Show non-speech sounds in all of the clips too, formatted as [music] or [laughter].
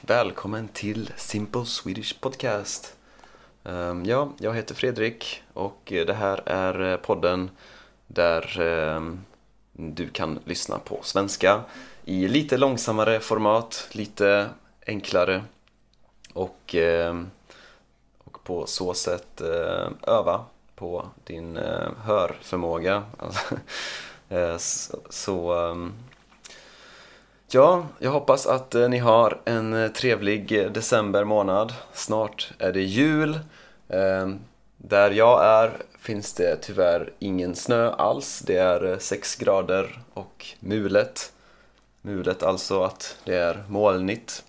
välkommen till Simple Swedish Podcast. Ehm, ja, jag heter Fredrik och det här är eh, podden där ehm, du kan lyssna på svenska i lite långsammare format, lite enklare och, ehm, och på så sätt eh, öva på din eh, hörförmåga. [laughs] Så Ja, jag hoppas att eh, ni har en eh, trevlig eh, december månad. Snart är det jul. Ehm, där jag är finns det tyvärr ingen snö alls. Det är 6 grader och mulet. Mulet alltså att det är molnigt.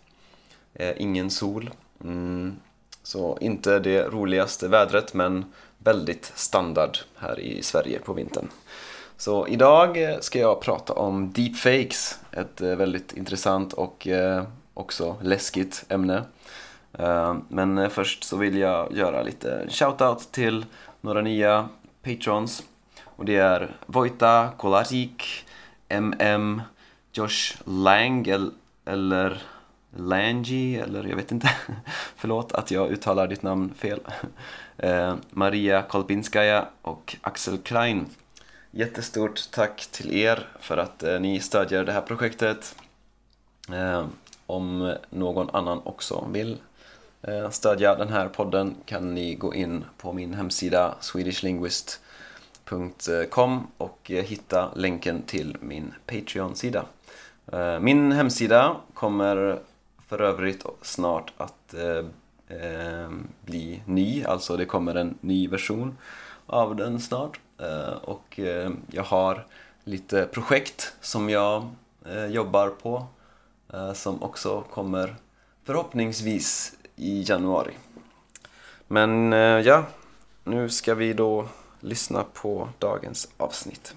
Ingen sol. Mm. Så inte det roligaste vädret men väldigt standard här i Sverige på vintern. Så idag eh, ska jag prata om deepfakes, ett eh, väldigt intressant och eh, också läskigt ämne. Men först så vill jag göra lite shoutout till några nya patrons. Och det är Vojta Kolarik, MM, Josh Lang eller Langi, eller jag vet inte. [laughs] Förlåt att jag uttalar ditt namn fel. [laughs] Maria Kolpinskaja och Axel Klein. Jättestort tack till er för att eh, ni stödjer det här projektet. Eh, om någon annan också vill eh, stödja den här podden kan ni gå in på min hemsida swedishlinguist.com och eh, hitta länken till min Patreon-sida. Eh, min hemsida kommer för övrigt snart att eh, bli ny, alltså det kommer en ny version av den snart. Eh, och eh, jag har lite projekt som jag eh, jobbar på som också kommer förhoppningsvis i januari. Men ja, nu ska vi då lyssna på dagens avsnitt.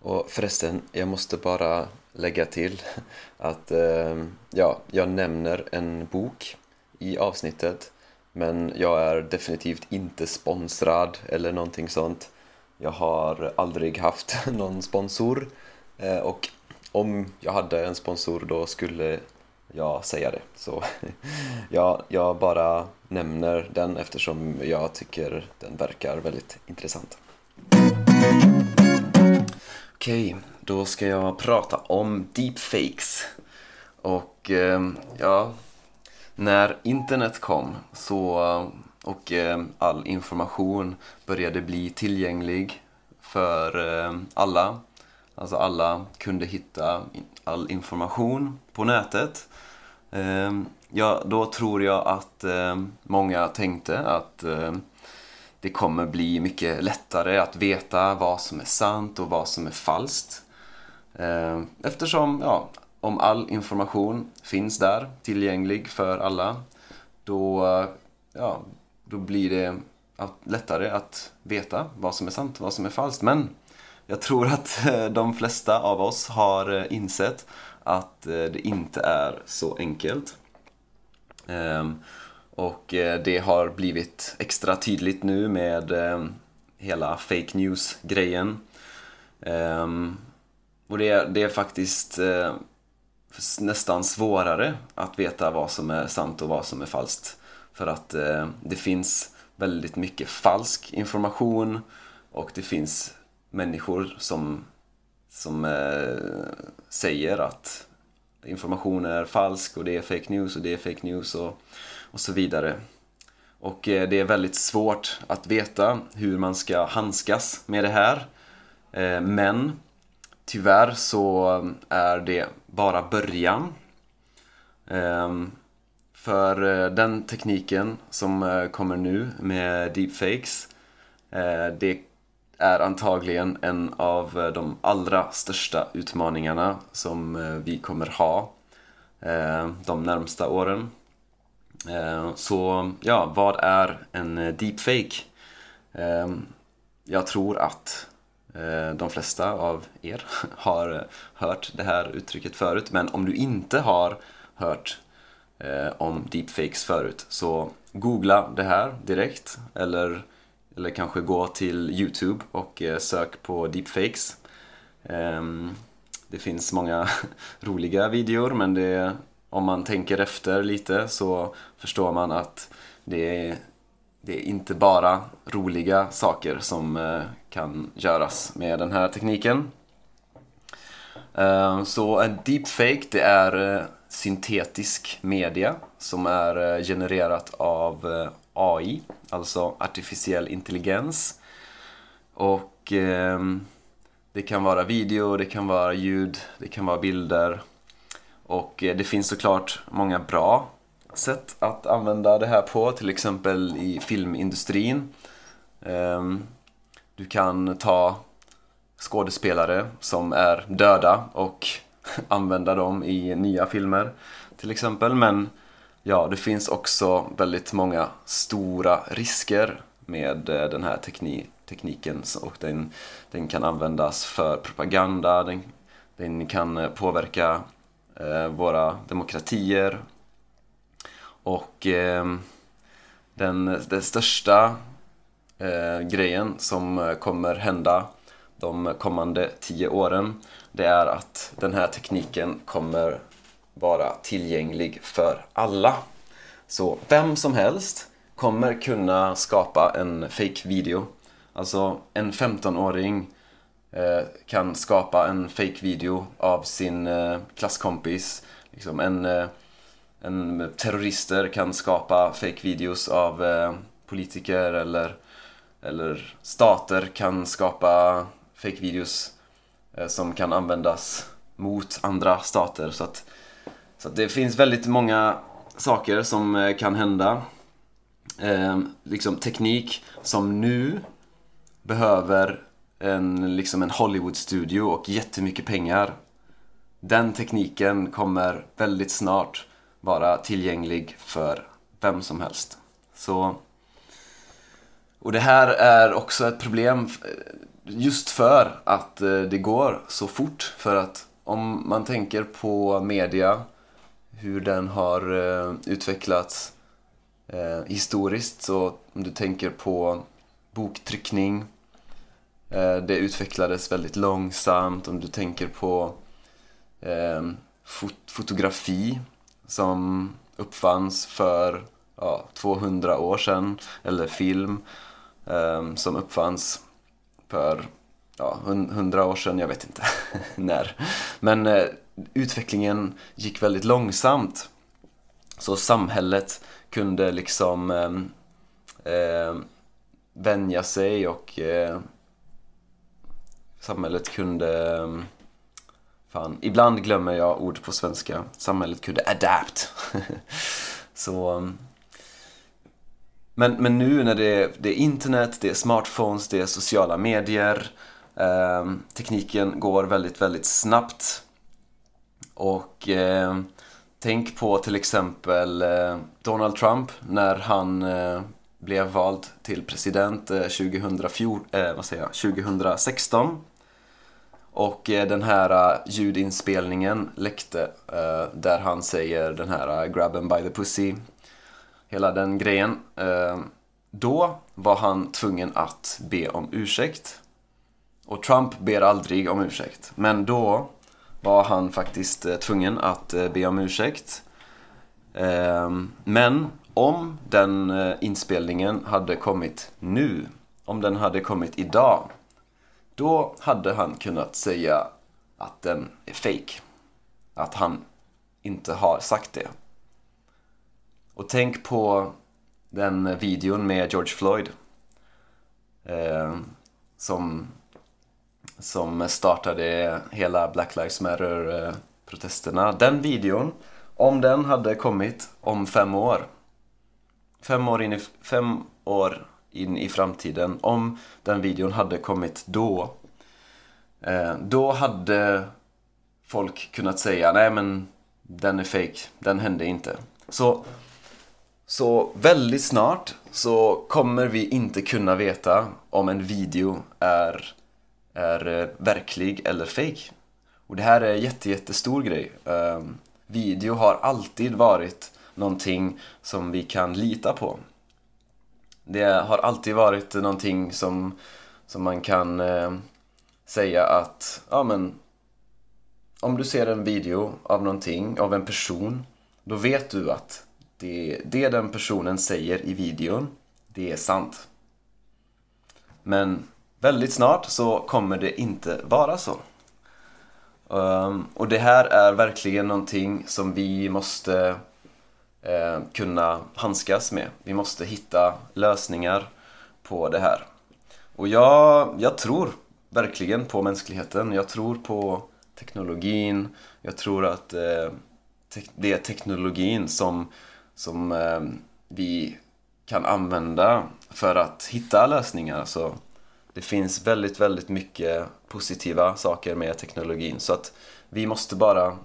Och förresten, jag måste bara lägga till att ja, jag nämner en bok i avsnittet men jag är definitivt inte sponsrad eller någonting sånt. Jag har aldrig haft [laughs] någon sponsor eh, och om jag hade en sponsor då skulle jag säga det. Så [laughs] jag, jag bara nämner den eftersom jag tycker den verkar väldigt intressant. Okej, då ska jag prata om deepfakes. Och ehm, ja, när internet kom så och eh, all information började bli tillgänglig för eh, alla. Alltså alla kunde hitta all information på nätet. Eh, ja, då tror jag att många tänkte att det kommer bli mycket lättare att veta vad som är sant och vad som är falskt. Eftersom ja, om all information finns där tillgänglig för alla då, ja, då blir det lättare att veta vad som är sant och vad som är falskt. Men jag tror att eh, de flesta av oss har eh, insett att eh, det inte är så enkelt. Ehm, och det har blivit extra tydligt nu med hela fake news-grejen. Ehm, och det är, det är faktiskt nästan svårare att veta vad som är sant och vad som är falskt. För att eh, det finns väldigt mycket falsk information och det finns människor som, som eh, säger att information är falsk och det är fake news och det är fake news och, och så vidare. Och eh, det är väldigt svårt att veta hur man ska handskas med det här. Eh, men tyvärr så eh, är det bara början. Ehm, för eh, den tekniken som eh, kommer nu med deepfakes, eh, det är antagligen en av de allra största utmaningarna som vi kommer ha de närmsta åren. Så ja, vad är en deepfake? Ehm, jag tror att Eh, de flesta av er [laughs] har hört det här uttrycket förut, men om du inte har hört eh, om deepfakes förut. Så googla det här direkt eller, eller kanske gå till Youtube och eh, sök på deepfakes. Ehm, det finns många [laughs] roliga videor men det, om man tänker efter lite så förstår man att det är, det är inte bara roliga saker som eh, kan göras med den här tekniken. Eh, så en deepfake det är eh, syntetisk media som är genererat av AI, alltså artificiell intelligens. Och ehm, det kan vara video, det kan vara ljud, det kan vara bilder. Och det finns såklart många bra sätt att använda det här på, till exempel i filmindustrin. Ehm, du kan ta skådespelare som är döda och [laughs] använda dem i nya filmer till exempel. Men ja, det finns också väldigt många stora risker med eh, den här tekni tekniken och den, den kan användas för propaganda, den, den kan eh, påverka eh, våra demokratier och eh, den, den största eh, grejen som eh, kommer hända de kommande tio åren det är att den här tekniken kommer vara tillgänglig för alla. Så vem som helst kommer kunna skapa en fake video. Alltså en 15-åring eh, kan skapa en fake video av sin eh, klasskompis. Liksom en eh, en, eh, terrorister kan skapa fake videos av eh, politiker eller, eller stater kan skapa fake videos eh, som kan användas mot andra stater. Så att, så att det finns väldigt många saker som eh, kan hända. Eh, liksom teknik som nu behöver en, liksom en Hollywood-studio och jättemycket pengar. Den tekniken kommer väldigt snart vara tillgänglig för vem som helst. Så, och det här är också ett problem eh, just för att eh, det går så fort. För att om man tänker på media, hur den har eh, utvecklats eh, historiskt. Så om du tänker på boktryckning, det utvecklades väldigt långsamt. Om du tänker på fotografi som uppfanns för ja, 200 år sedan, eller film um, som uppfanns för ja, 100 år sedan, jag vet inte [laughs] när. Men uh, utvecklingen gick väldigt långsamt. Så samhället kunde liksom um, uh, vänja sig och uh, samhället kunde um, Fan, ibland glömmer jag ord på svenska. Samhället kunde adapt. [laughs] så... Um, men, men nu när det är, det är internet, det är smartphones, det är sociala medier. Eh, tekniken går väldigt, väldigt snabbt. Och eh, tänk på till exempel eh, Donald Trump när han eh, blev vald till president uh, 2014, eh, vad säger jag, 2016. Och eh, den här eh, ljudinspelningen läckte eh, där han säger den här 'grabben by the pussy” hela den grejen. Då var han tvungen att be om ursäkt. Och Trump ber aldrig om ursäkt. Men då var han faktiskt tvungen att be om ursäkt. Men om den inspelningen hade kommit nu, om den hade kommit idag då hade han kunnat säga att den är fake. Att han inte har sagt det. Och tänk på den videon med George Floyd. Eh, som, som startade hela Black Lives Matter-protesterna. Eh, den videon, om den hade kommit om fem år. Fem år in i, fem år in i framtiden, om den videon hade kommit då, eh, då hade folk kunnat säga nej men den är fake, den hände inte. Så, så väldigt snart så kommer vi inte kunna veta om en video är, är eh, verklig eller fake. Och det här är en jätte, jättestor grej. Ehm, video har alltid varit någonting som vi kan lita på. Det har alltid varit någonting som, som man kan eh, säga att, ja men om du ser en video av någonting, av en person då vet du att det, det den personen säger i videon, det är sant. Men väldigt snart så kommer det inte vara så. Um, och det här är verkligen någonting som vi måste eh, kunna handskas med. Vi måste hitta lösningar på det här. Och jag, jag tror verkligen på mänskligheten. Jag tror på teknologin. Jag tror att eh, det är teknologin som, som eh, vi kan använda för att hitta lösningar. Alltså, det finns väldigt, väldigt mycket positiva saker med teknologin så att vi måste bara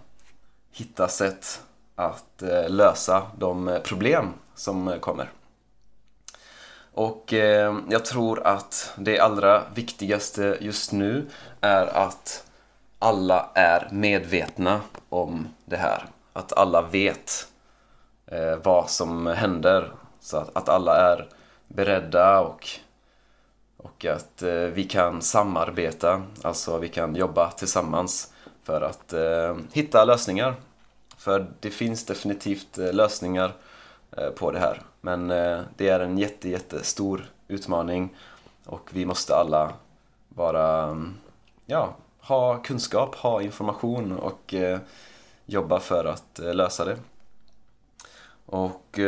hitta sätt att eh, lösa de eh, problem som eh, kommer. Och jag tror att det allra viktigaste just nu är att alla är medvetna om det här. Att alla vet vad som händer. Så att alla är beredda och och att vi kan samarbeta, alltså vi kan jobba tillsammans för att hitta lösningar. För det finns definitivt eh, lösningar eh, på det här. Men eh, det är en jätte, jättestor utmaning och vi måste alla vara, mm, ja, ha kunskap, ha information och jobba för att lösa det. Och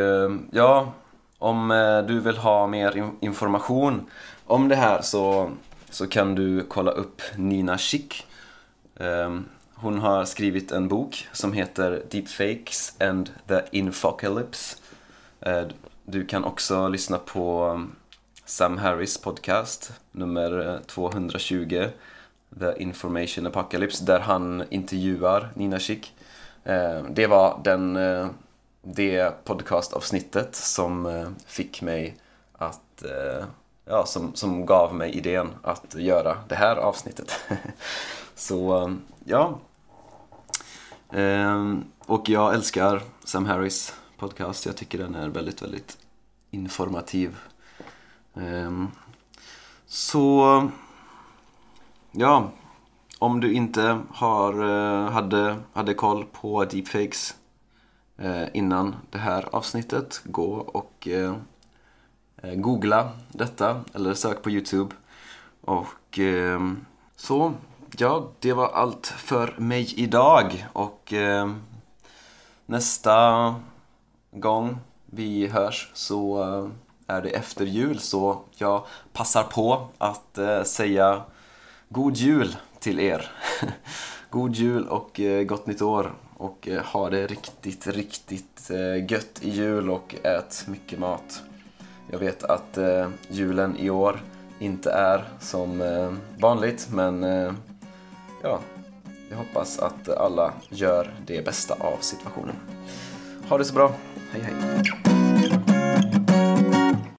ja, om du vill ha mer information om det här så, så kan du kolla upp Nina Schick. Ehm, hon har skrivit en bok som heter Deepfakes and the Infocalypse. Eh, du kan också lyssna på um, Sam Harris podcast nummer eh, 220 The Information Apocalypse där han intervjuar Nina Schick. Eh, det var den, det podcastavsnittet som fick mig att ja, som, som gav mig idén att göra det här avsnittet. [laughs] Så um, ja. Ehm, och jag älskar Sam Harris podcast. Jag tycker den är väldigt, väldigt informativ. Ehm, så ja, om du inte har, eh, hade, hade koll på deepfakes eh, innan det här avsnittet, gå och eh, googla detta eller sök på Youtube. Och ehm, så, ja, det var allt för mig idag. Och eh, nästa gång vi hörs så eh, är det efter jul. Så jag passar på att eh, säga God Jul till er. [laughs] God Jul och eh, Gott Nytt År. Och eh, ha det riktigt, riktigt eh, gött i jul och ät mycket mat. Jag vet att eh, julen i år inte är som eh, vanligt men eh, ja, jag hoppas att alla gör det bästa av situationen. Ha det så bra, hej hej!